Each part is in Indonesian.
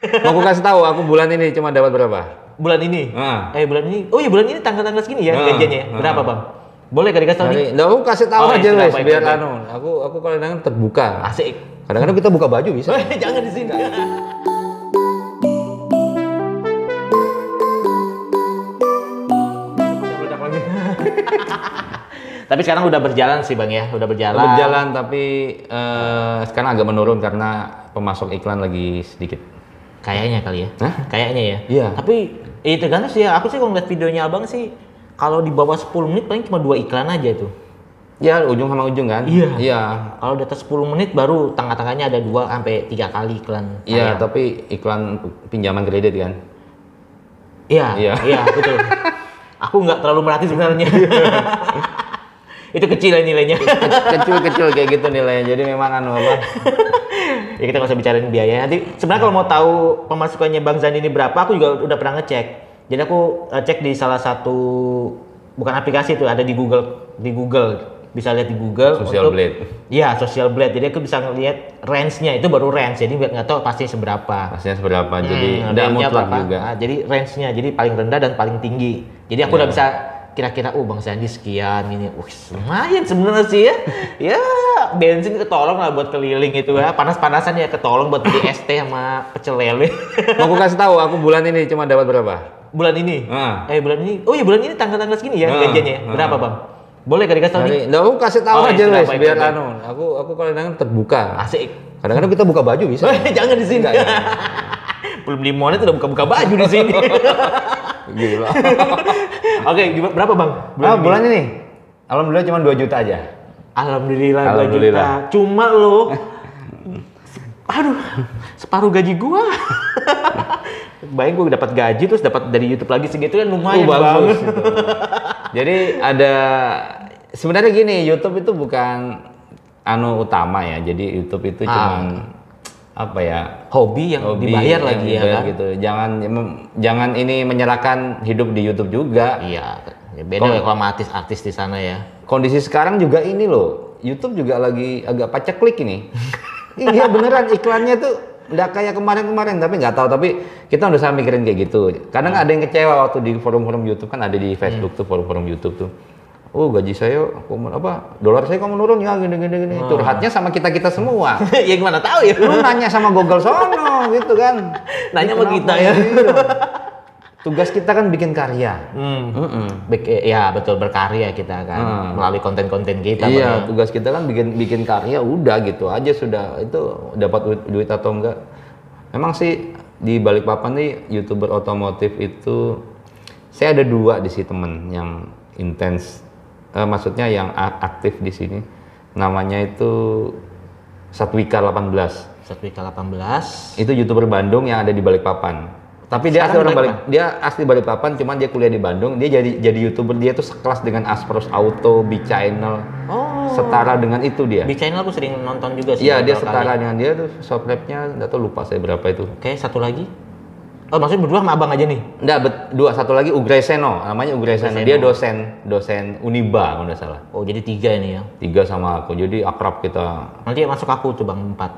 Mau aku kasih tahu, aku bulan ini cuma dapat berapa? Bulan ini? Ah. Eh bulan ini? Oh iya bulan ini tanggal-tanggal segini ya Ah, gajiannya. ah. Berapa bang? Boleh gak dikasih tahu nih? Nah, aku kasih tahu Oh, aja iya, wes, baik, biar anu. Aku aku kadang-kadang terbuka. Asik. Kadang-kadang kita buka baju bisa. Jangan di sini. Tapi sekarang udah berjalan sih bang ya, udah berjalan. Berjalan tapi eh, sekarang agak menurun karena pemasok iklan lagi sedikit. Kayaknya kali ya. Hah? Kayaknya ya. Iya. Tapi itu tergantung sih ya. Aku sih kalau ngeliat videonya abang sih, kalau di bawah 10 menit paling cuma dua iklan aja tuh. Ya ujung sama ujung kan? Iya. Iya. Kalau di atas 10 menit baru tengah-tengahnya ada dua sampai tiga kali iklan. Iya, ayam. tapi iklan pinjaman kredit kan. Iya, Iya. iya, betul. Aku nggak terlalu merhati sebenarnya. itu kecil ya nilainya. Kecil-kecil kayak gitu nilainya. Jadi memang anu apa? ya kita nggak usah bicarain biaya. Nanti sebenarnya kalau mau tahu pemasukannya Bang Zandi ini berapa, aku juga udah pernah ngecek. Jadi aku eh, cek di salah satu bukan aplikasi itu ada di Google di Google bisa lihat di Google Social untuk- Blade. Iya, Social Blade. Jadi aku bisa ngelihat range-nya itu baru range. Jadi nggak nggak tahu pasti seberapa. Pastinya seberapa. Jadi Hmm, tidak range-nya mutlak berapa. juga. Ah, jadi range-nya jadi paling rendah dan paling tinggi. Jadi aku Iya. udah bisa kira-kira oh Bang Sandi sekian ini. Wih, lumayan sebenarnya sih ya. ya, bensin ketolong lah buat keliling itu ya. Panas-panasan ya ketolong buat beli teh sama pecel lele. Mau aku kasih tahu, aku bulan ini cuma dapat berapa? bulan ini. Ah. Eh bulan ini. Oh iya bulan ini tanggal-tanggal segini ya Ah, gajiannya. ah. Berapa, Bang? Boleh gak dikasih tahu nih? Nah, aku kasih tahu Oh, aja baik, biar anu. Aku aku kadang-kadang terbuka. Asik. Kadang-kadang kita buka baju bisa. Jangan di sini. Enggak, ya. Belum di itu udah buka-buka baju di sini. Gila. Oke, gimana berapa, Bang? Ah, bulan ini. Alhamdulillah cuma 2 juta aja. Alhamdulillah, 2 Alhamdulillah. juta. Cuma lo aduh, separuh gaji gua. Bayang gua dapat gaji terus dapat dari YouTube lagi segitu kan lumayan Oh, bagus banget. Jadi ada sebenarnya gini, YouTube itu bukan anu utama ya. Jadi YouTube itu Ah. cuman apa ya? Hobi yang hobi dibayar yang lagi ya kan? gitu. Jangan jangan ini menyerahkan hidup di YouTube juga. Iya, ya beda Kok- ya kalau artis-artis di sana ya. Kondisi sekarang juga ini loh. YouTube juga lagi agak paceklik ini. iya beneran iklannya tuh nggak kayak kemarin-kemarin tapi nggak tahu tapi kita udah sama mikirin kayak gitu. Kadang ada yang kecewa waktu di forum-forum YouTube kan ada di Facebook tuh forum-forum YouTube tuh. Oh gaji saya kok men- apa dolar saya kok menurun ya gini gini gini. Curhatnya sama kita kita semua. ya gimana tahu ya. Lu nanya sama Google sono gitu kan. Nanya Ini sama kita ya. Iya. Tugas kita kan bikin karya. Hmm. Mm-mm. Bek- ya betul berkarya kita kan Hmm. melalui konten-konten kita. Iya, ya. tugas kita kan bikin bikin karya udah gitu aja sudah itu dapat duit, duit atau enggak. Memang sih di Balikpapan nih youtuber otomotif itu saya ada dua di sini temen yang intens, Eh, maksudnya yang aktif di sini. Namanya itu Satwika 18. Satwika 18. Itu youtuber Bandung yang ada di Balikpapan. Tapi dia asli Sekarang orang Balik, Balikpapan? dia asli Balikpapan, cuman dia kuliah di Bandung. Dia jadi jadi youtuber dia tuh sekelas dengan Aspros Auto, B Channel, Oh. setara dengan itu dia. Di channel aku sering nonton juga sih. Iya dia setara kali. dengan dia tuh subscribe-nya nggak tahu lupa saya berapa itu. Oke, satu lagi. Oh, maksudnya berdua sama abang aja nih? Enggak, dua satu lagi Ugreseno, namanya Ugreseno. Ugreseno. Dia dosen dosen Uniba kalau nggak salah. Oh, jadi tiga ini ya. Tiga sama aku, jadi akrab kita. Nanti masuk aku tuh bang, empat.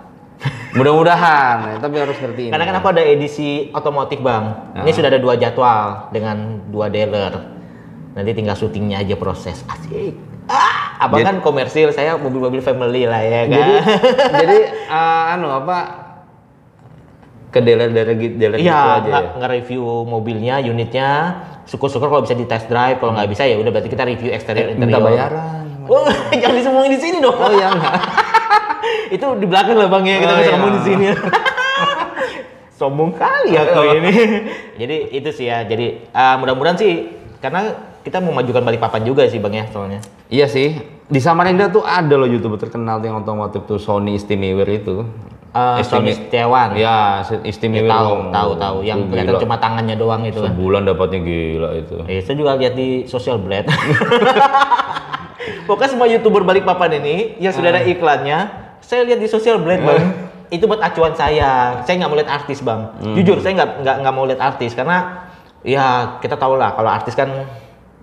Mudah-mudahan, ya, tapi harus ngerti ini. Karena kan aku ada edisi otomotif bang. Ini Ah. sudah ada dua jadwal dengan dua dealer. Nanti tinggal syutingnya aja proses. Asik. Ah, abang Jadi- kan komersil, saya mobil-mobil family lah ya kan. Jadi jadi eh, anu apa ke gitu dealer gitu Iya, aja ya. nge- nge-review mobilnya, unitnya. Syukur-syukur kalau bisa di test drive. Kalau nggak bisa ya udah berarti kita review eksterior interior. Minta bayaran. Oh, jangan disembunyi di sini dong. Oh iya enggak. itu di belakang lah bang ya kita Oh, nggak iya. ngomong di sini. Sombong kali aku ini. jadi itu sih ya. Jadi eh, mudah-mudahan sih karena kita mau majukan balik papan juga sih bang ya soalnya. Iya sih. Di Samarinda tuh ada loh youtuber terkenal yang otomotif tuh Sony Istimewer itu. Eh, Sony Setiawan. Ya, Ya, Istimewer. tahu, tahu, tahu. Yang kelihatan cuma tangannya doang itu kan. Sebulan dapatnya gila itu. Eh, saya juga lihat di social blade. Pokoknya semua youtuber balik papan ini yang sudah ada iklannya, saya lihat di social blade bang. Itu buat acuan saya. Saya nggak mau lihat artis bang. Jujur saya nggak nggak nggak mau lihat artis karena ya kita tahu lah kalau artis kan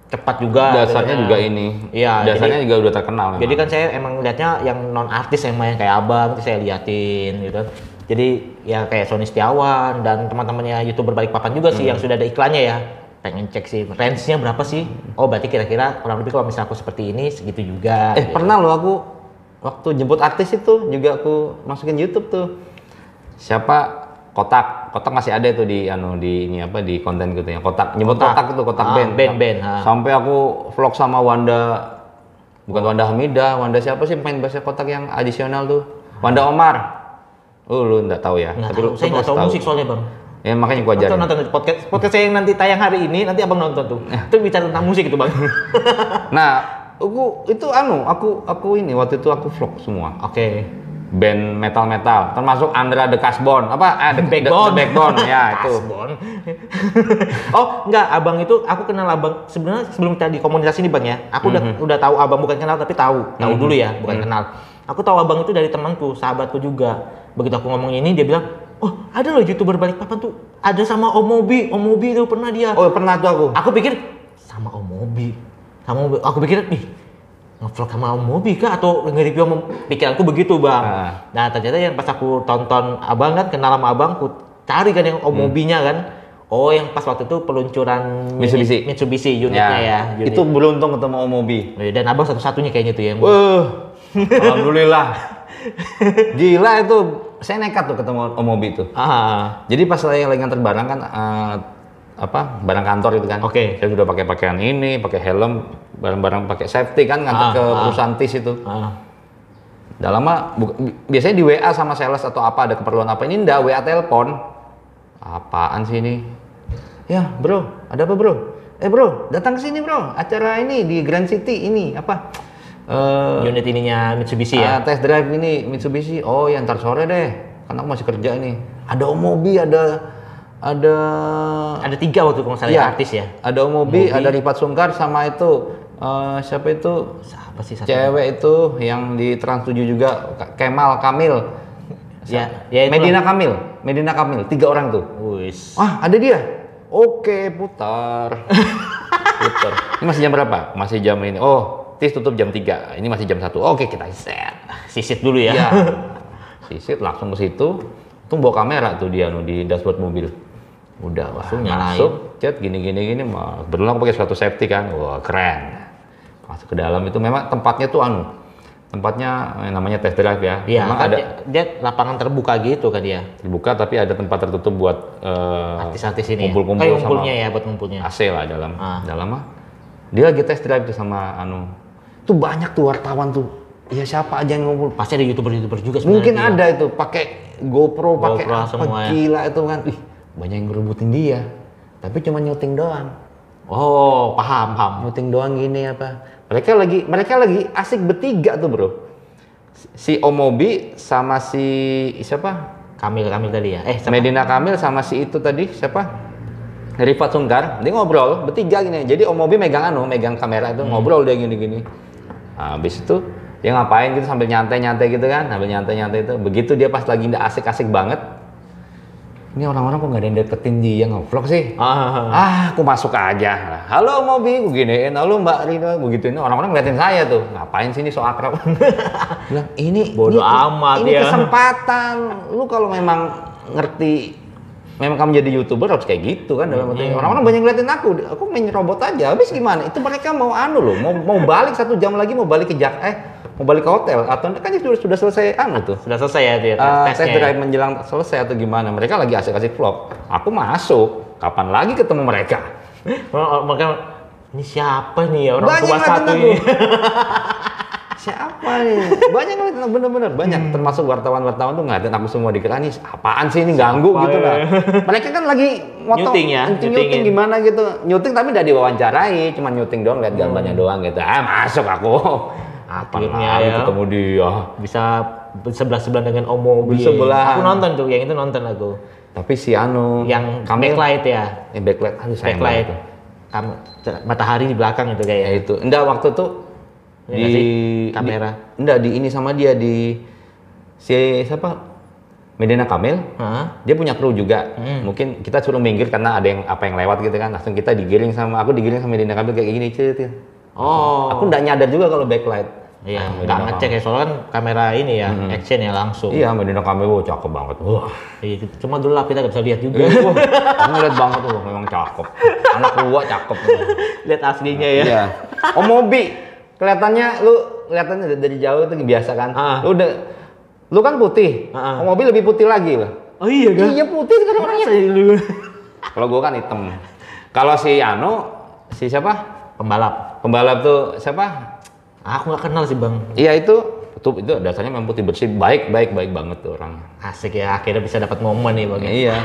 cepat juga. Dasarnya gitu juga ini. Iya. Dasarnya jadi, juga udah terkenal. jadi kan saya emang lihatnya yang non artis yang main kayak abang, itu saya liatin gitu. Jadi ya kayak Sony Setiawan dan teman-temannya youtuber balik papan juga sih Hmm. yang sudah ada iklannya ya. Pengen cek sih range-nya berapa sih? Oh berarti kira-kira kurang lebih kalau misalnya aku seperti ini segitu juga. Eh gitu. pernah loh aku waktu jemput artis itu juga aku masukin YouTube tuh. Siapa kotak kotak masih ada tuh di anu di ini apa di konten gitu ya. Kotak jemput Kotak. kotak, itu kotak Ah, band. band, band, sampai aku vlog sama Wanda bukan Wanda Hamidah Wanda siapa sih main bahasa kotak yang adisional tuh? Wanda Omar. Oh lu nggak tahu ya Nggak tapi tahu, lu saya lu nggak tahu pasti musik soalnya bang. ya makanya gua Nonton, ajarin. nonton. Podcast podcast saya yang nanti tayang hari ini nanti abang nonton tuh. Itu bicara tentang musik itu bang. nah aku itu anu aku aku ini waktu itu aku vlog semua. Oke. Band metal metal termasuk Andra the Casbon apa eh, the, Backbone. the, the backbone ya itu oh enggak, abang itu aku kenal abang sebenarnya sebelum kita di komunitas ini bang ya. Aku udah Mhm. udah tahu abang bukan kenal tapi tahu tahu dulu ya bukan kenal. Aku tahu abang itu dari temanku, sahabatku juga. Begitu aku ngomong ini dia bilang, oh ada loh youtuber balikpapan tuh ada sama Om Mobi, Om Mobi itu pernah dia. oh pernah tuh aku Aku pikir sama Om Mobi, sama Om Mobi. Aku pikir ih ngevlog sama Om Mobi kah atau nge-review sama pikiranku begitu bang. Ah. Nah ternyata yang pas aku tonton abang kan kenal sama abang, aku cari kan yang Om Hmm. Mobinya kan. Oh yang pas waktu itu peluncuran Mitsubishi. Mitsubishi unitnya ya. unit. itu beruntung ketemu Om Mobi dan abang satu-satunya kayaknya tuh yang Wah, alhamdulillah. Gila itu. Saya nekat tuh ketemu Om Mobi itu. ah Jadi pas saya lagi nganter barang kan eh, apa barang kantor itu kan. Oke. Saya sudah pakai pakaian ini, pakai helm, barang-barang pakai safety kan nganter Ah, ke ah. perusahaan TIS itu. ah. Udah lama biasanya di WA sama sales atau apa ada keperluan apa ini ndak WA telepon. Apaan sih ini? Ya, Bro, ada apa, Bro? Eh, Bro, datang ke sini, Bro. Acara ini di Grand City ini apa? Eh unit ininya Mitsubishi ya. Ah, test drive ini Mitsubishi. Oh, ya ntar sore deh. Kan aku masih kerja ini. Ada Om Mobi, ada ada Ada tiga waktu kalau nggak salah Iya. artis ya. Ada Om Mobi, ada Rifat Sungkar sama itu eh, siapa itu? Siapa sih satu? Cewek itu yang di Trans 7 juga Kemal Kamil. Ya, ya. Medina Kamil, Medina Kamil, tiga orang tuh. Wis. Ah, ada dia. Oke, putar. putar. Ini masih jam berapa? Masih jam ini. Oh, TIS tutup jam 3. Ini masih jam 1. Oke, kita set. Sisit dulu ya. Iya. Sisit langsung ke situ. Tuh bawa kamera tuh dia di dashboard mobil. Udah Langsung masuk, chat gini gini gini. Aku pakai sepatu safety kan. Wah, keren. Masuk ke dalam itu memang tempatnya tuh anu. Tempatnya eh, namanya test drive ya. Iya, memang kan ada dia, dia lapangan terbuka gitu kan dia. dibuka tapi ada tempat tertutup buat eh, Artis-artis ini. kumpul-kumpul ya. Sama ngumpulnya ya buat ngumpulnya. AC lah dalam Ah. dalam mah dia lagi test drive tuh sama anu tuh banyak tuh wartawan tuh ya siapa aja yang ngumpul Pasti ada youtuber-youtuber juga sebenarnya. mungkin dia. ada itu pakai GoPro pakai apa semua ya. gila itu kan ih banyak yang ngerebutin dia tapi cuma nyuting doang Oh, paham, paham. nyuting doang gini apa mereka lagi mereka lagi asik bertiga tuh bro si Omobi sama si siapa Kamil Kamil tadi ya. Eh, sama Medina Kamil sama si itu tadi siapa? Rifat Sungkar, dia ngobrol bertiga gini. Jadi Om Mobi megang anu, megang kamera itu ngobrol dia gini-gini. Nah, habis itu dia ngapain gitu sambil nyantai-nyantai gitu kan, sambil nyantai-nyantai itu. Begitu dia pas lagi nggak asik-asik banget. Ini orang-orang kok nggak ada yang deketin dia ngevlog sih? Ah, Ah, aku masuk aja. Halo Mobi, gue giniin. Halo Mbak Rina, gue gituin. Orang-orang ngeliatin saya tuh. Ngapain sini so akrab? Bilang, ini Bodoh ini, amat ini ya. kesempatan. Lu kalau memang ngerti memang kamu jadi youtuber harus kayak gitu kan dalam arti orang-orang banyak ngeliatin aku aku main robot aja habis gimana itu mereka mau anu loh mau mau balik satu jam lagi mau balik ke Jak eh mau balik ke hotel? Atau kan itu sudah, sudah selesai anu tuh. Sudah selesai ya dia uh, ya? menjelang selesai atau gimana. Mereka lagi asik-asik vlog. Aku masuk. Kapan lagi ketemu mereka? Oh, oh, Mereka ini siapa nih? Ya orang Banyak tua satu ini? siapa nih banyak bener-bener. Banyak. Termasuk wartawan-wartawan tuh ngeliatin aku semua dikira nih apaan sih? Ini ganggu Siapa gitu ya? lah. Mereka kan lagi motong. Nyuting ya, nyuting, nyutingin. gimana gitu. Nyuting tapi udah diwawancarai. Cuma nyuting doang lihat gambarnya doang gitu. Ah masuk aku Akhirnya ya. ketemu dia Bisa sebelah sebelah dengan Om Mobi. Bersebelahan. Aku nonton tuh, yang itu nonton aku. tapi si Anu Yang Kamil backlight ya, eh, backlight aduh backlight. Kam- matahari di belakang itu ya kayaknya. itu enggak waktu tuh Iya di, Kamera. enggak di ini sama dia di si siapa Medina Kamil Hah? dia punya kru juga Hmm. mungkin kita suruh minggir karena ada yang apa yang lewat gitu kan langsung kita digiring sama aku digiring sama Medina Kamil kayak gini cet. Oh. aku nggak nyadar juga kalau backlight Iya, Sama nggak ngecek ya soalnya kan kamera ini ya, action ya langsung. Iya, Medina Kamebo cakep banget. Wah. Iya, cuma gelap kita nggak bisa lihat juga. Wah, Aku ngeliat banget tuh, memang cakep. Anak gua cakep. lihat aslinya ya. Iya. Om Mobi, kelihatannya lu kelihatannya dari- jauh tuh biasa kan. Ah. Lu udah lu kan putih. Ah. Om Mobi lebih putih lagi loh. Oh iya kan? Iya putih sekarang orangnya. Kalau gua kan hitam. Kalau si Anu, si siapa? pembalap. Pembalap tuh siapa? Aku nggak kenal sih bang. Iya itu, itu itu dasarnya memang putih bersih, baik baik baik banget tuh orang. Asik ya, akhirnya bisa dapat momen nih bang. ya. Iya.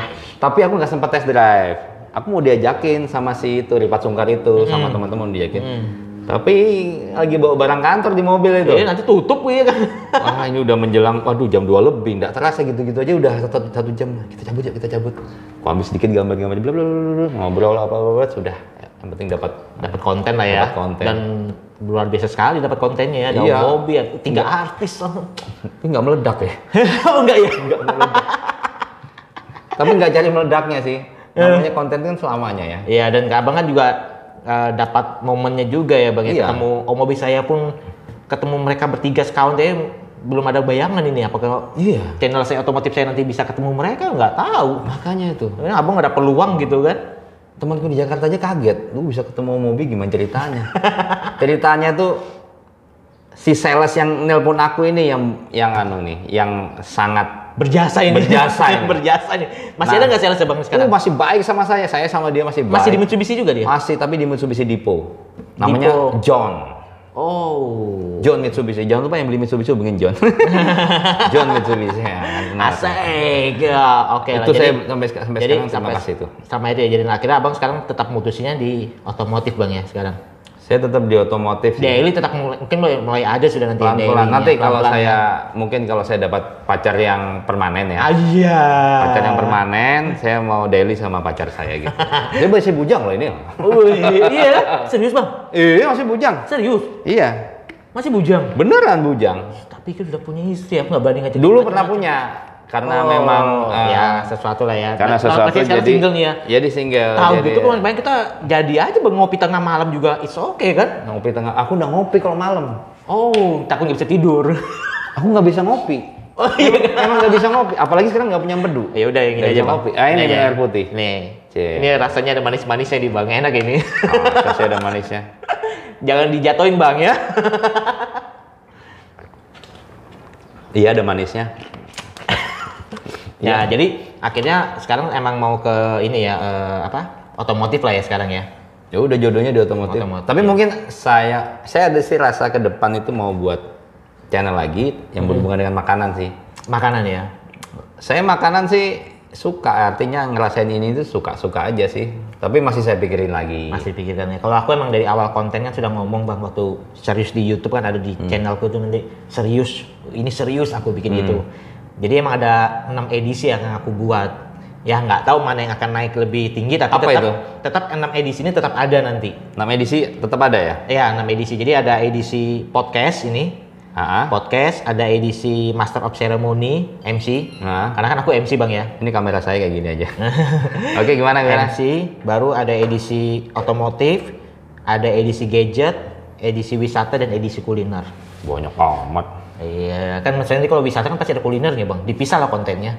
Tapi aku nggak sempat test drive. Aku mau diajakin sama si itu Ripat Sungkar itu sama teman-teman diajakin. Tapi lagi bawa barang kantor di mobil itu. Iya nanti tutup ya kan. Wah ini udah menjelang, waduh jam 2 lebih, nggak terasa gitu-gitu aja udah satu, satu jam. Kita cabut ya, kita cabut. Aku habis sedikit gambar-gambar, ngobrol apa apa, apa sudah. Yang penting dapat dapat konten lah ya. Konten. Dan luar biasa sekali dapat kontennya ya. Ada Iya. hobi, ada tiga artis. Ini nggak meledak ya. oh enggak ya? Tapi nggak cari meledaknya sih. Namanya konten kan selamanya ya. Iya dan Abang kan juga eh, dapat momennya juga ya bang. ya. Iya. Ketemu Om Obi saya pun ketemu mereka bertiga sekawan saya belum ada bayangan ini apakah Iya. channel saya otomotif saya nanti bisa ketemu mereka nggak tahu. Makanya itu. Abang nggak ada peluang gitu kan? Temanku di Jakarta aja kaget. Lu bisa ketemu Mobi gimana ceritanya? ceritanya tuh si sales yang nelpon aku ini yang yang anu nih, yang sangat Berjasa ini. Berjasa ini. Berjasa ini. Masih Nah. ada nggak sales bang sekarang? Oh, masih baik sama saya. Saya sama dia masih baik. Masih di Mitsubishi juga dia? Masih, tapi di Mitsubishi Depot. Namanya Depot. John. Oh. John Mitsubishi. Jangan lupa yang beli Mitsubishi hubungin John. John Mitsubishi. Ya. Asik. Ya, oke lah. Itu saya Jadi- sampai, sampai jadi sekarang terima sampai kasih itu. sama itu ya. Jadi akhirnya abang sekarang tetap mutusinnya di otomotif bang ya sekarang. Saya tetap di otomotif. sih. Daily tetap mulai, mungkin mulai, mulai ada sudah nanti Pelan-pelan. dailynya, Nanti kalau pelan-pelan saya, ya. mungkin kalau saya dapat pacar yang permanen ya. Ah, iya. Pacar yang permanen, saya mau daily sama pacar saya gitu. Dia masih bujang loh ini. Wih, iya, serius bang? Iya masih bujang. Serius? Iya, Masih bujang? beneran bujang. Tapi kan udah punya istri, aku nggak berani ngajak. Dulu pernah punya, karena Oh, memang eh, ya sesuatu lah ya. karena Nah, sesuatu jadi single nih ya. Jadi single. Tahu jadi, gitu kalau main kita jadi aja bang ngopi tengah malam juga, it's okay kan? ngopi tengah. Aku udah ngopi kalau malam. Oh, takut nggak bisa tidur. Aku nggak bisa ngopi. oh iya. Emang- Emang nggak bisa ngopi. Apalagi sekarang nggak punya empedu. Ya udah yang ini aja ngopi. Ah, ini aja. air putih. Nih. Cie. Ini rasanya ada manis-manisnya di bang, enak ini. Oh, saya ada manisnya. Jangan dijatoin bang ya. Iya ada manisnya. Ya, jadi akhirnya sekarang emang mau ke ini ya eh, apa? Otomotif lah ya sekarang ya. Ya udah jodohnya di otomotif. Otomotif, Tapi mungkin saya saya ada sih rasa ke depan itu mau buat channel lagi yang berhubungan dengan makanan sih. Makanan ya. Saya makanan sih suka artinya ngerasain ini tuh suka-suka aja sih. Tapi masih saya pikirin lagi. Masih pikirkan ya. Kalau aku emang dari awal kontennya sudah ngomong bang waktu serius di YouTube kan ada di channelku tuh nanti serius. Ini serius aku bikin gitu. Jadi emang ada 6 edisi yang aku buat. Ya nggak tahu mana yang akan naik lebih tinggi tapi Apa tetap itu? tetap 6 edisi ini tetap ada nanti. Nama edisi tetap ada ya? Ya 6 edisi. Jadi ada edisi podcast ini. Ah, Podcast, ada edisi Master of Ceremony, MC. Nah, Karena kan aku MC bang ya. ini kamera saya kayak gini aja. Oke, gimana gimana? MC, baru ada edisi otomotif, ada edisi gadget, edisi wisata dan edisi kuliner. Banyak amat. Iya, kan maksudnya nanti kalau wisata kan pasti ada kulinernya bang, dipisah lah kontennya.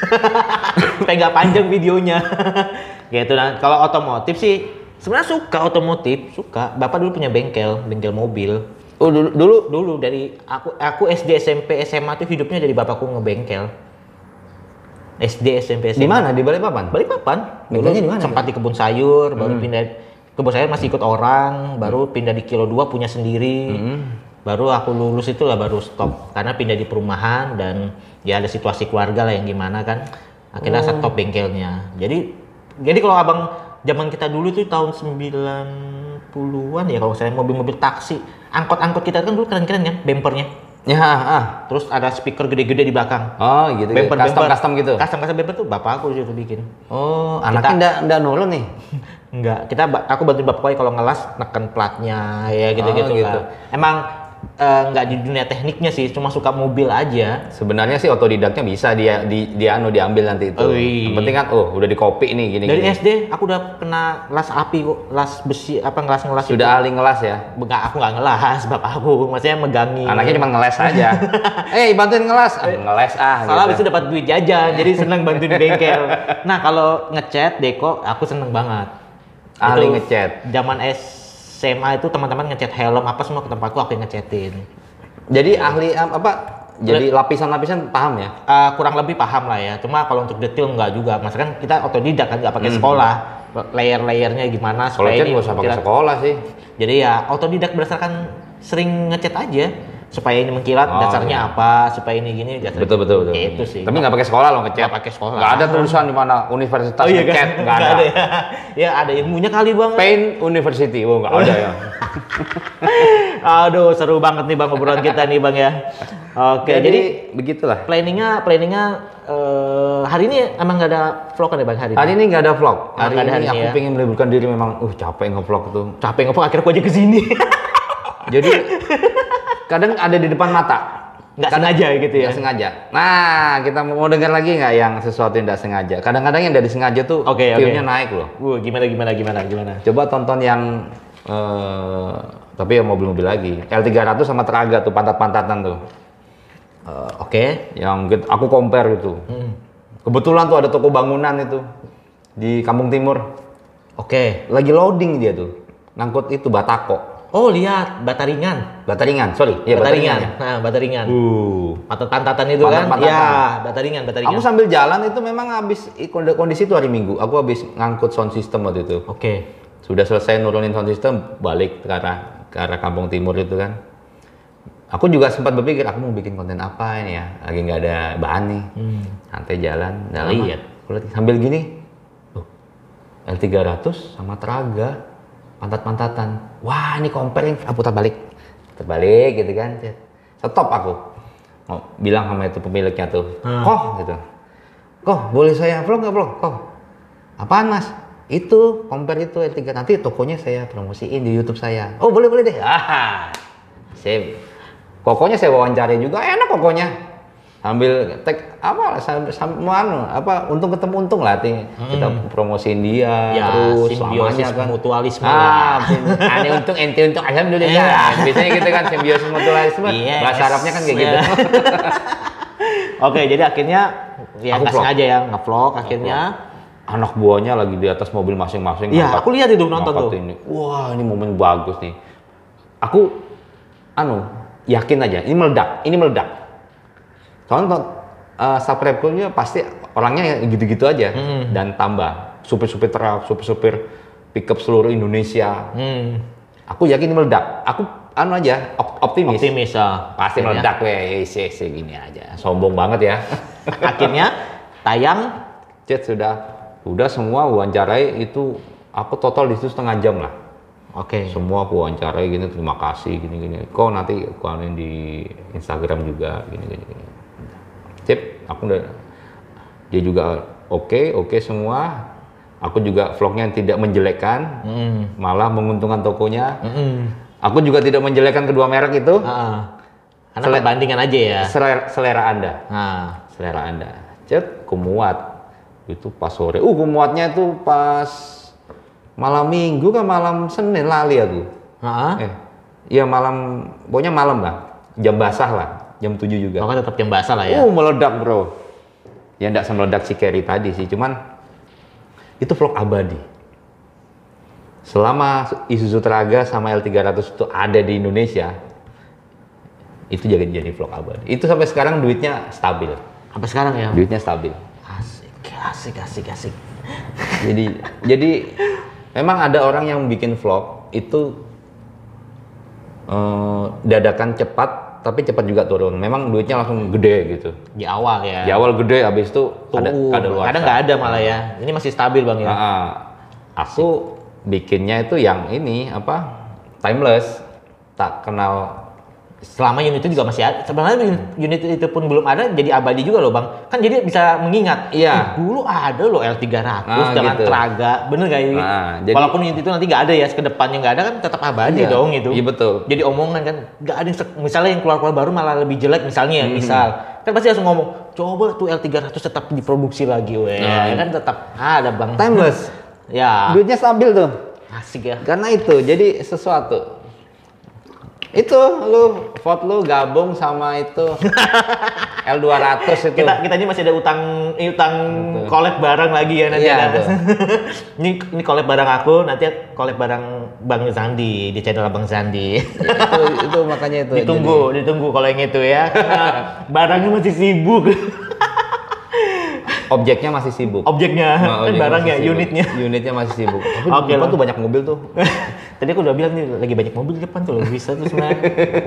Supaya nggak panjang videonya. gitu nah. Kalau otomotif sih sebenarnya suka otomotif, suka. Bapak dulu punya bengkel, bengkel mobil. Oh, dulu, dulu Dulu dari aku aku SD SMP SMA tuh hidupnya dari bapakku ngebengkel. SD SMP SMA. di mana? Di Balikpapan? Balikpapan. Bengkelnya di mana, Sempat di kebun sayur, baru pindah kebun sayur masih ikut orang, baru pindah di kilo 2 punya sendiri. Baru aku lulus itulah baru stop karena pindah di perumahan dan ya ada situasi keluarga lah yang gimana kan. Akhirnya stop bengkelnya. Jadi jadi kalau Abang zaman kita dulu tuh tahun 90-an ya kalau saya mobil-mobil taksi, angkot-angkot kita kan dulu keren-keren kan bempernya. Ya, ah. Terus ada speaker gede-gede di belakang. Oh, gitu. gitu. Bemper, custom bemper. custom gitu. Custom custom bemper tuh bapak aku di situ bikin. Oh, anaknya enggak enggak nurun nih. Enggak, kita aku bantuin bapak kalau ngelas neken platnya ya gitu-gitu Oh, gitu. Emang eh, nggak di dunia tekniknya sih, cuma suka mobil aja. Sebenarnya sih otodidaknya bisa dia di dia anu diambil nanti itu. Ui. Yang penting kan oh udah di copy nih gini Dari gini. SD aku udah kena las api kok, las besi apa ngelas ngelas Sudah ahli ngelas ya. Enggak, aku nggak ngelas, bapak aku maksudnya megangi. Anaknya cuma ngeles aja. eh bantuin ngelas. Ah, ngeles ah Salah gitu. itu dapat duit jajan, jadi seneng bantuin bengkel. Nah kalau ngecat deko, aku seneng banget. Ahli Itu ngecat. Zaman SMA itu teman-teman ngecat helm apa semua ke tempatku aku yang ngecatin. Jadi ahli am- apa? Jadi lapisan-lapisan paham ya? Eh, kurang lebih paham lah ya. Cuma kalau untuk detail nggak juga. Mas kan kita otodidak kan nggak pakai Hmm. sekolah. Layer-layernya gimana Kalau cat nggak usah pakai sekolah sih. Jadi ya otodidak berdasarkan sering ngecat aja supaya ini mengkilat Oh, dasarnya iya. apa, supaya ini gini dasarnya. Betul betul betul. Itu sih. Tapi nggak pakai sekolah loh ngecat. Nggak pakai sekolah. Nggak ada tulisan di mana universitas Oh iya ngecat. kan? Nggak ada. ya. ya ada ilmunya kali bang. Paint University. Oh nggak ada ya. Aduh seru banget nih bang obrolan kita nih bang ya. Oke jadi, Jadi begitulah. planningnya planningnya eh, hari ini emang nggak ada vlog kan ya bang hari ini? Hari ini nggak ada vlog. Hari ada ini hari ini aku ya. pengen meliburkan diri memang. Uh capek ngevlog tuh. Capek ngevlog akhirnya aku aja ke sini. Jadi kadang ada di depan mata. Nggak sengaja gitu ya. Nggak sengaja. Nah, kita mau dengar lagi nggak yang sesuatu yang tidak sengaja? Kadang-kadang yang dari sengaja tuh Oke, oke. view-nya naik loh. Wuh, gimana gimana gimana gimana. Coba tonton yang eh, tapi ya mobil-mobil lagi. L300 sama Teraga tuh pantat-pantatan tuh. Eh, Oke. Yang git- aku compare itu. Hmm. Kebetulan tuh ada toko bangunan itu di Kampung Timur. Oke. Lagi loading dia tuh. Ngangkut itu batako. Oh lihat bata ringan. Bata ringan, sorry. Iya, bata bata ringan. ringan. ya. Nah bata ringan. Uh. Pantat-pantatan itu kan? Pantat-pantatan. Ya, bata ringan, bata ringan. Aku sambil jalan itu memang habis kondisi itu hari Minggu. Aku habis ngangkut sound system waktu itu. Oke. Sudah selesai nurunin sound system, balik ke arah ke arah Kampung Timur itu kan. Aku juga sempat berpikir aku mau bikin konten apa ini ya. Lagi nggak ada bahan nih. Hmm. Santai jalan, nggak Lihat. lihat. Sambil gini. Loh, L300 sama Teraga pantat-pantatan. Wah, ini compare ini. Ah, putar balik. Putar balik gitu kan. Stop aku. Mau bilang sama itu pemiliknya tuh. Hmm. Koh gitu. Koh, boleh saya vlog nggak vlog? Koh. Apaan mas? Itu, compare itu L3. Nanti tokonya saya promosiin di YouTube saya. Oh boleh boleh deh. Ah, sip. Kokonya saya wawancari juga, enak kokonya. Ambil tag apa sambil sambil anu, apa untung ketemu untung lah ting. kita promosiin dia Hmm. Ya, terus simbiosis selamanya kan mutualisme ah ane untung ente untung alhamdulillah biasanya gitu kan simbiosis mutualisme Yes. bahasa Arabnya kan kayak gitu Ya. Oke, jadi akhirnya ya Aku sengaja ya ngevlog akhirnya. anak buahnya lagi di atas mobil masing-masing Iya, ngangkat- aku lihat itu nonton tuh. ini. wah ini momen bagus nih aku anu yakin aja ini meledak ini meledak soalnya uh, subscribe-nya pasti orangnya gitu-gitu aja. Hmm. dan tambah supir-supir truk supir-supir pickup seluruh Indonesia. Hmm, aku yakin ini meledak. Aku anu aja op- optimis, optimis ah. pasti Akhirnya- meledak weh isi isi gini aja. Sombong banget ya. Akhirnya tayang. Chat sudah. Udah semua wawancarai itu aku total di situ setengah jam lah. Oke. semua aku wawancarai gini terima kasih gini gini. Kok nanti aku anuin di Instagram juga gini gini, gini. Cip aku udah dia juga oke oke semua. Aku juga vlognya tidak menjelekkan Hmm. malah menguntungkan tokonya. Hmm. aku juga tidak menjelekkan kedua merek itu. Ah. Karena Sele- perbandingan aja ya. selera, selera anda. Nah, selera anda. Cet kumuat itu pas sore. Uh kumuatnya itu pas malam minggu kan malam senin lali aku. Heeh. eh iya malam pokoknya malam lah. Jam basah lah jam 7 juga Pokoknya tetap yang basah lah ya. uh meledak bro ya enggak semeledak si Kerry tadi sih cuman itu vlog abadi selama Isuzu Traga sama L300 itu ada di Indonesia itu jadi jadi vlog abadi itu sampai sekarang duitnya stabil Sampai sekarang ya. duitnya stabil Asik, asik, asik, asik. jadi jadi memang ada orang yang bikin vlog itu eh, dadakan cepat tapi cepat juga turun. Memang duitnya langsung gede gitu. Di awal ya. di awal gede habis itu ada Tuh, ada luar kadang nggak ada malah ya. Ini masih stabil bang ya. aku bikinnya itu yang ini apa timeless. Tak kenal selama unit itu juga masih ada. Sebenarnya un- unit itu pun belum ada, jadi abadi juga loh bang. Kan jadi bisa mengingat. Iya. "Eh, dulu ada loh L300 Ah, dengan gitu. Traga, bener gak ini? Ah, jadi- Walaupun unit itu nanti nggak ada ya, ke depannya nggak ada kan tetap abadi Iya. dong itu. Iya, betul. Jadi omongan kan, nggak ada yang misalnya yang keluar-keluar baru malah lebih jelek misalnya, ya, Hmm. misal kan pasti langsung ngomong, coba tuh L300 tetap diproduksi lagi, weh. Nah. kan tetap ada bang. Timeless. Ya, Duitnya stabil tuh. asik ya. Karena itu, jadi sesuatu. Itu lu vote lu gabung sama itu L200 itu. Kita kita ini masih ada utang utang Betul. collab barang lagi ya nanti Iya, ada. betul. ini ini collab barang aku, nanti collab barang Bang Zandi di channel Bang Zandi. itu itu makanya itu. ditunggu, ditunggu kalau yang itu ya. Karena barangnya masih sibuk. Jadi, objeknya masih sibuk. Objeknya, Nah, kan barangnya, sibuk. unitnya. Unitnya masih sibuk. Tapi lah. tuh banyak mobil tuh. Tadi aku udah bilang nih lagi banyak mobil di depan tuh loh bisa tuh sebenarnya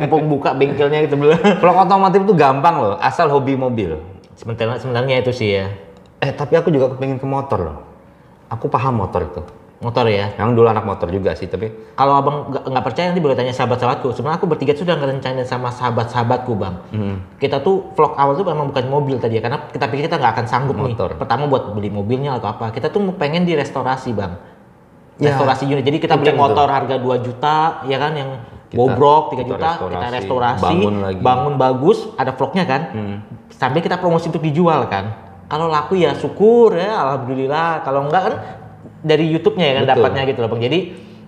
mumpung buka bengkelnya gitu belum. Vlog otomotif tuh gampang loh, asal hobi mobil. Sebenarnya sebenarnya itu sih ya. Eh tapi aku juga kepingin ke motor loh. Aku paham motor itu. Motor ya. Yang dulu anak motor juga sih, tapi Kalau abang nggak percaya nanti boleh tanya sahabat-sahabatku. Sebenarnya aku bertiga sudah ngerencanain sama sahabat-sahabatku bang. hmm, Kita tuh vlog awal tuh memang bukan mobil tadi ya, karena kita pikir kita nggak akan sanggup Motor. nih. Pertama buat beli mobilnya atau apa. Kita tuh pengen di restorasi bang. Ya. Restorasi unit. Jadi kita beli motor harga 2 juta, ya kan yang Kita- bobrok 3 kita juta, kita restorasi, bangun lagi. bangun bagus, ada vlognya kan. hmm. Sambil kita promosi untuk dijual kan. Kalau laku ya syukur ya, alhamdulillah. Kalau enggak kan dari YouTube-nya ya kan Betul. dapatnya gitu loh bang. Jadi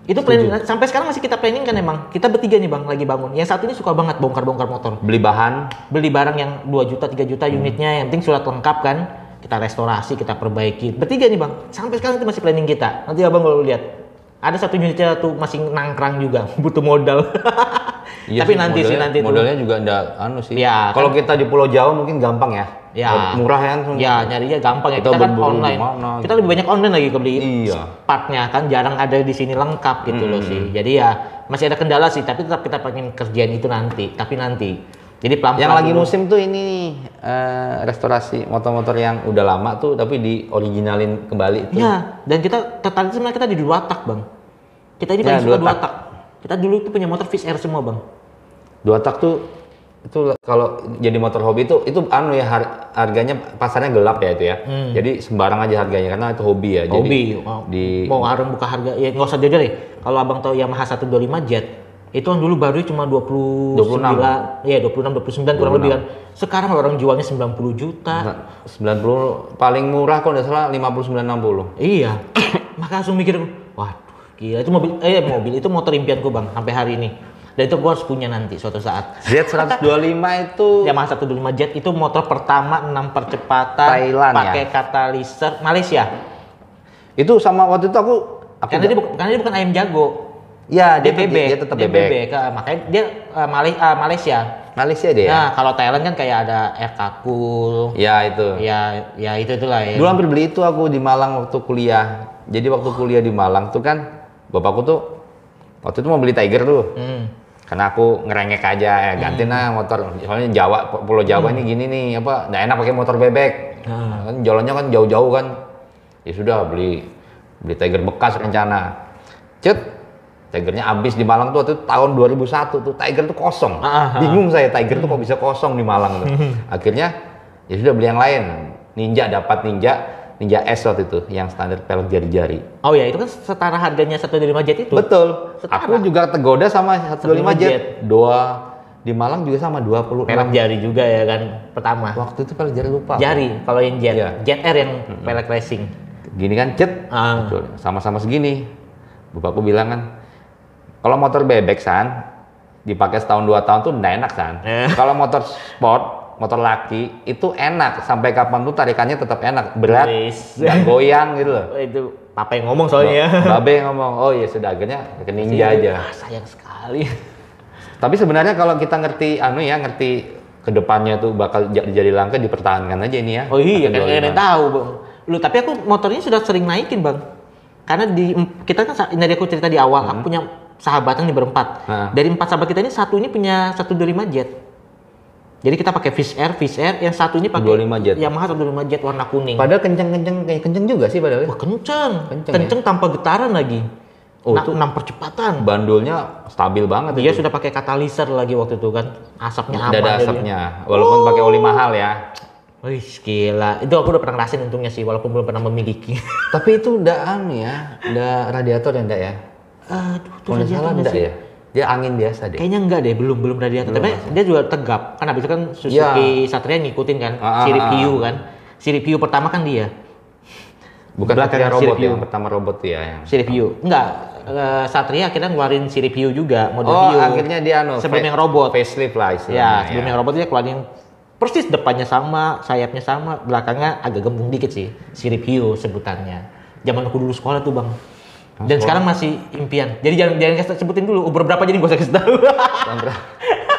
itu planning sampai sekarang masih kita planning kan emang. Kita bertiga nih bang lagi bangun. Yang satu ini suka banget bongkar-bongkar motor. beli bahan, Beli barang yang 2 juta, 3 juta unitnya, yang penting surat lengkap kan. Kita restorasi, kita perbaiki. Bertiga nih bang. Sampai sekarang itu masih planning kita. Nanti abang kalau lihat ada satu unitnya tuh masih nangkrang juga, butuh modal. Iya Tapi sih, nanti sih modalnya- nanti tuh. modalnya juga enggak anu sih. Ya, Kalau kita di Pulau Jawa mungkin gampang ya. Ya. Murah kan? Ya nyarinya gampang ya. Kita Kita, kan online. di mana Kita lebih banyak online lagi ke beli Iya. partnya kan jarang ada di sini lengkap gitu loh sih. Jadi ya masih ada kendala sih. Tapi tetap kita pengen kerjaan itu nanti. Tapi nanti. Jadi pelan Yang lagi musim tuh ini eh, restorasi motor-motor yang udah lama tuh tapi di originalin kembali tuh. Ya. Dan kita tertarik sebenarnya kita di dua tak bang. Kita ini Ya, paling suka dua tak. tak. Kita dulu tuh punya motor Fish Air semua bang. Dua tak tuh itu kalau jadi motor hobi itu itu anu ya har- harganya pasarnya gelap ya itu ya. Jadi sembarang aja harganya karena itu hobi ya. Jadi Hmm. Hobi. Mau, di mau orang buka harga ya nggak usah jauh deh. Kalau abang tahu Yamaha 125 Jet itu kan dulu baru cuma 29 iya 26 29 kurang lebih kan. Sekarang orang jualnya 90 juta. Nah, 90 paling murah kok nggak salah 59 60. Iya. Maka langsung mikir, waduh, gila itu mobil eh mobil itu motor impianku Bang sampai hari ini. Dan itu gua harus punya nanti suatu saat. Z125 itu Yamaha 125 Jet itu motor pertama 6 percepatan Thailand, ya? pakai kataliser Malaysia. itu sama waktu itu aku aku Karena dia, bukan, karena dia bukan ayam jago. Ya dia, dia tetap dia bebek. bebek. Ah, makanya dia eh, Malay- ah, Malaysia. Malaysia dia. ya? Nah, kalau Thailand kan kayak ada Air Kakul. Ya itu. Ya, ya itu itulah ya. Dulu hampir beli itu aku di Malang waktu kuliah. Jadi waktu kuliah di Malang tuh kan bapakku tuh waktu itu mau beli Tiger tuh. Hmm. Karena aku ngerengek aja ya ganti nah motor. Soalnya Jawa Pulau Jawa ini gini nih apa nggak enak pakai motor bebek. Ah. Kan jalannya kan jauh-jauh kan. Ya sudah beli beli Tiger bekas rencana. Cet Tigernya habis di Malang tuh waktu itu tahun 2001 tuh Tiger tuh kosong. Ah, ah, ah. Bingung saya Tiger tuh kok bisa kosong di Malang tuh. Akhirnya ya sudah beli yang lain. Ninja dapat Ninja Ninja S waktu itu yang standar pelek jari-jari. Oh ya, itu kan setara harganya 125 Jet itu. Betul. Setara. Aku juga tergoda sama 125 125 jet. jet. Dua di Malang juga sama 26. Pelek jari juga ya kan pertama. Waktu itu pelek jari lupa. Jari kalau yang jet, Iya. jet R yang pelek racing. Gini kan jet. Ah. Sama-sama segini. Bapakku bilang kan, kalau motor bebek san dipakai setahun dua tahun tuh nggak enak san. Eh. Kalau motor sport, motor laki itu enak sampai kapan tuh tarikannya tetap enak, berat, nggak goyang gitu loh. Oh, itu papa yang ngomong soalnya ya. Babe ngomong, oh iya sudah akhirnya ke ninja aja. Ah, sayang sekali. Tapi sebenarnya kalau kita ngerti anu ya, ngerti ke depannya tuh bakal jadi langka dipertahankan aja ini ya. Oh iya, kan kalian 25. tahu, Bang. Lu tapi aku motornya sudah sering naikin, Bang. Karena di kita kan dari aku cerita di awal, aku punya sahabatan nih berempat. Nah. Dari empat sahabat kita ini satu ini punya 125 jet. Jadi kita pakai Fish Air, Fish Air, yang satu ini pakai 125 jet. Yamaha 125 jet warna kuning. Padahal kenceng-kenceng kayak kenceng juga sih padahal. ya. Wah kenceng, Kenceng kenceng, tanpa getaran lagi. Oh, Na- itu- enam percepatan. Bandulnya stabil banget Dia itu. sudah pakai kataliser lagi waktu itu kan. Asapnya. Tidak ada asapnya, walaupun pakai oli mahal ya. Wih, gila. Itu aku udah pernah ngerasain untungnya sih, walaupun belum pernah memiliki. Tapi itu udah anu ya, udah radiator ya enggak ya? Aduh, tuh Kalau nggak salah enggak sih. ya? Dia angin biasa deh. Kayaknya enggak deh, belum belum radiator. Tapi dia juga tegap. Kan habis itu kan Suzuki Satria ngikutin kan, Ah, ah, siri ah. Piu kan. Siri Piu pertama kan dia. Bukan Satria robot Siripiu. yang pertama robot ya yang. Siri Piu. Enggak, eh, Satria akhirnya ngeluarin Siri Piu juga, mode Oh, akhirnya dia anu sebelum yang robot. facelift lah istilahnya. Ya, sebelum yang robot dia keluarin yang persis depannya sama, sayapnya sama, belakangnya agak gembung dikit sih. Siri Piu sebutannya. Zaman aku dulu sekolah tuh, Bang. Dan sekarang masih impian. Jadi jangan jangan kasih sebutin dulu umur berapa jadi gak usah kasih tahu. Tahun berapa?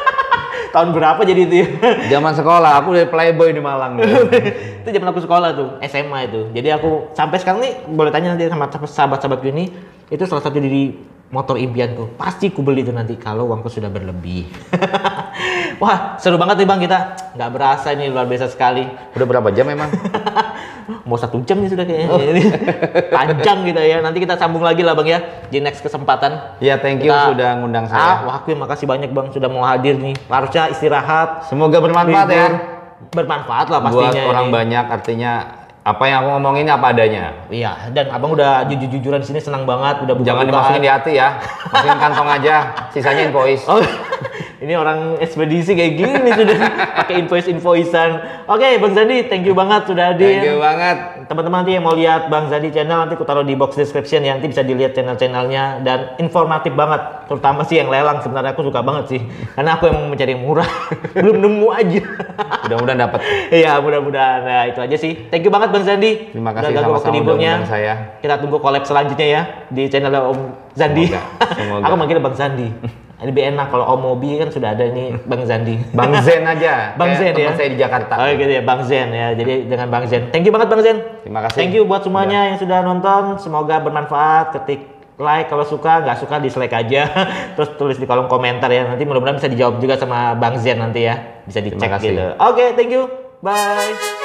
Tahun berapa jadi itu ya? Zaman sekolah, aku dari playboy di Malang. itu zaman aku sekolah tuh, SMA itu. Jadi aku sampai sekarang nih boleh tanya nanti sama sahabat-sahabat gue ini, itu salah satu dari motor impianku. Pasti ku beli itu nanti kalau uangku sudah berlebih. Wah, seru banget nih Bang kita. Nggak berasa ini luar biasa sekali. Udah berapa jam emang? Mau satu jam nih sudah kayaknya. Ini Panjang gitu ya. Nanti kita sambung lagi lah Bang ya di next kesempatan. Ya, thank you Kita- sudah ngundang Ah, saya. wah, aku yang makasih banyak Bang sudah mau hadir nih. Harusnya istirahat. Semoga bermanfaat ya. Bermanfaat lah Buat pastinya. orang ini. banyak artinya apa yang aku ngomongin apa adanya. Iya, dan abang udah jujur-jujuran di sini senang banget, udah buka Jangan dimasukin di hati ya. Masukin kantong aja, sisanya invoice. Oh, ini orang ekspedisi kayak gini sudah pakai invoice invoicean. Oke, Bang Zandi, thank you banget sudah hadir. Thank you banget. Teman-teman nanti yang mau lihat Bang Zandi channel nanti aku taruh di box description ya nanti bisa dilihat channel-channelnya dan informatif banget terutama sih yang lelang sebenarnya aku suka banget sih karena aku yang mencari yang murah belum nemu aja Mudah-mudahan dapat. Iya mudah-mudahan nah itu aja sih thank you banget Bang Zandi Terima kasih waktu sama-sama udah liburnya. saya. kita tunggu collab selanjutnya ya di channel Om Zandi Semoga, semoga. aku manggilnya Bang Zandi lebih enak kalau Om Mobi kan sudah ada ini Bang Zandi Bang Zen aja. Bang Zen ya. saya di Jakarta. Oh gitu ya, Bang Zen ya. Jadi dengan Bang Zen. Thank you banget Bang Zen. Terima kasih. Thank you buat semuanya yang sudah nonton. Semoga bermanfaat. Ketik like kalau suka, nggak suka dislike aja. Terus tulis di kolom komentar ya. Nanti mudah-mudahan bisa dijawab juga sama Bang Zen nanti ya. Bisa dicek gitu. Oke, thank you. Bye.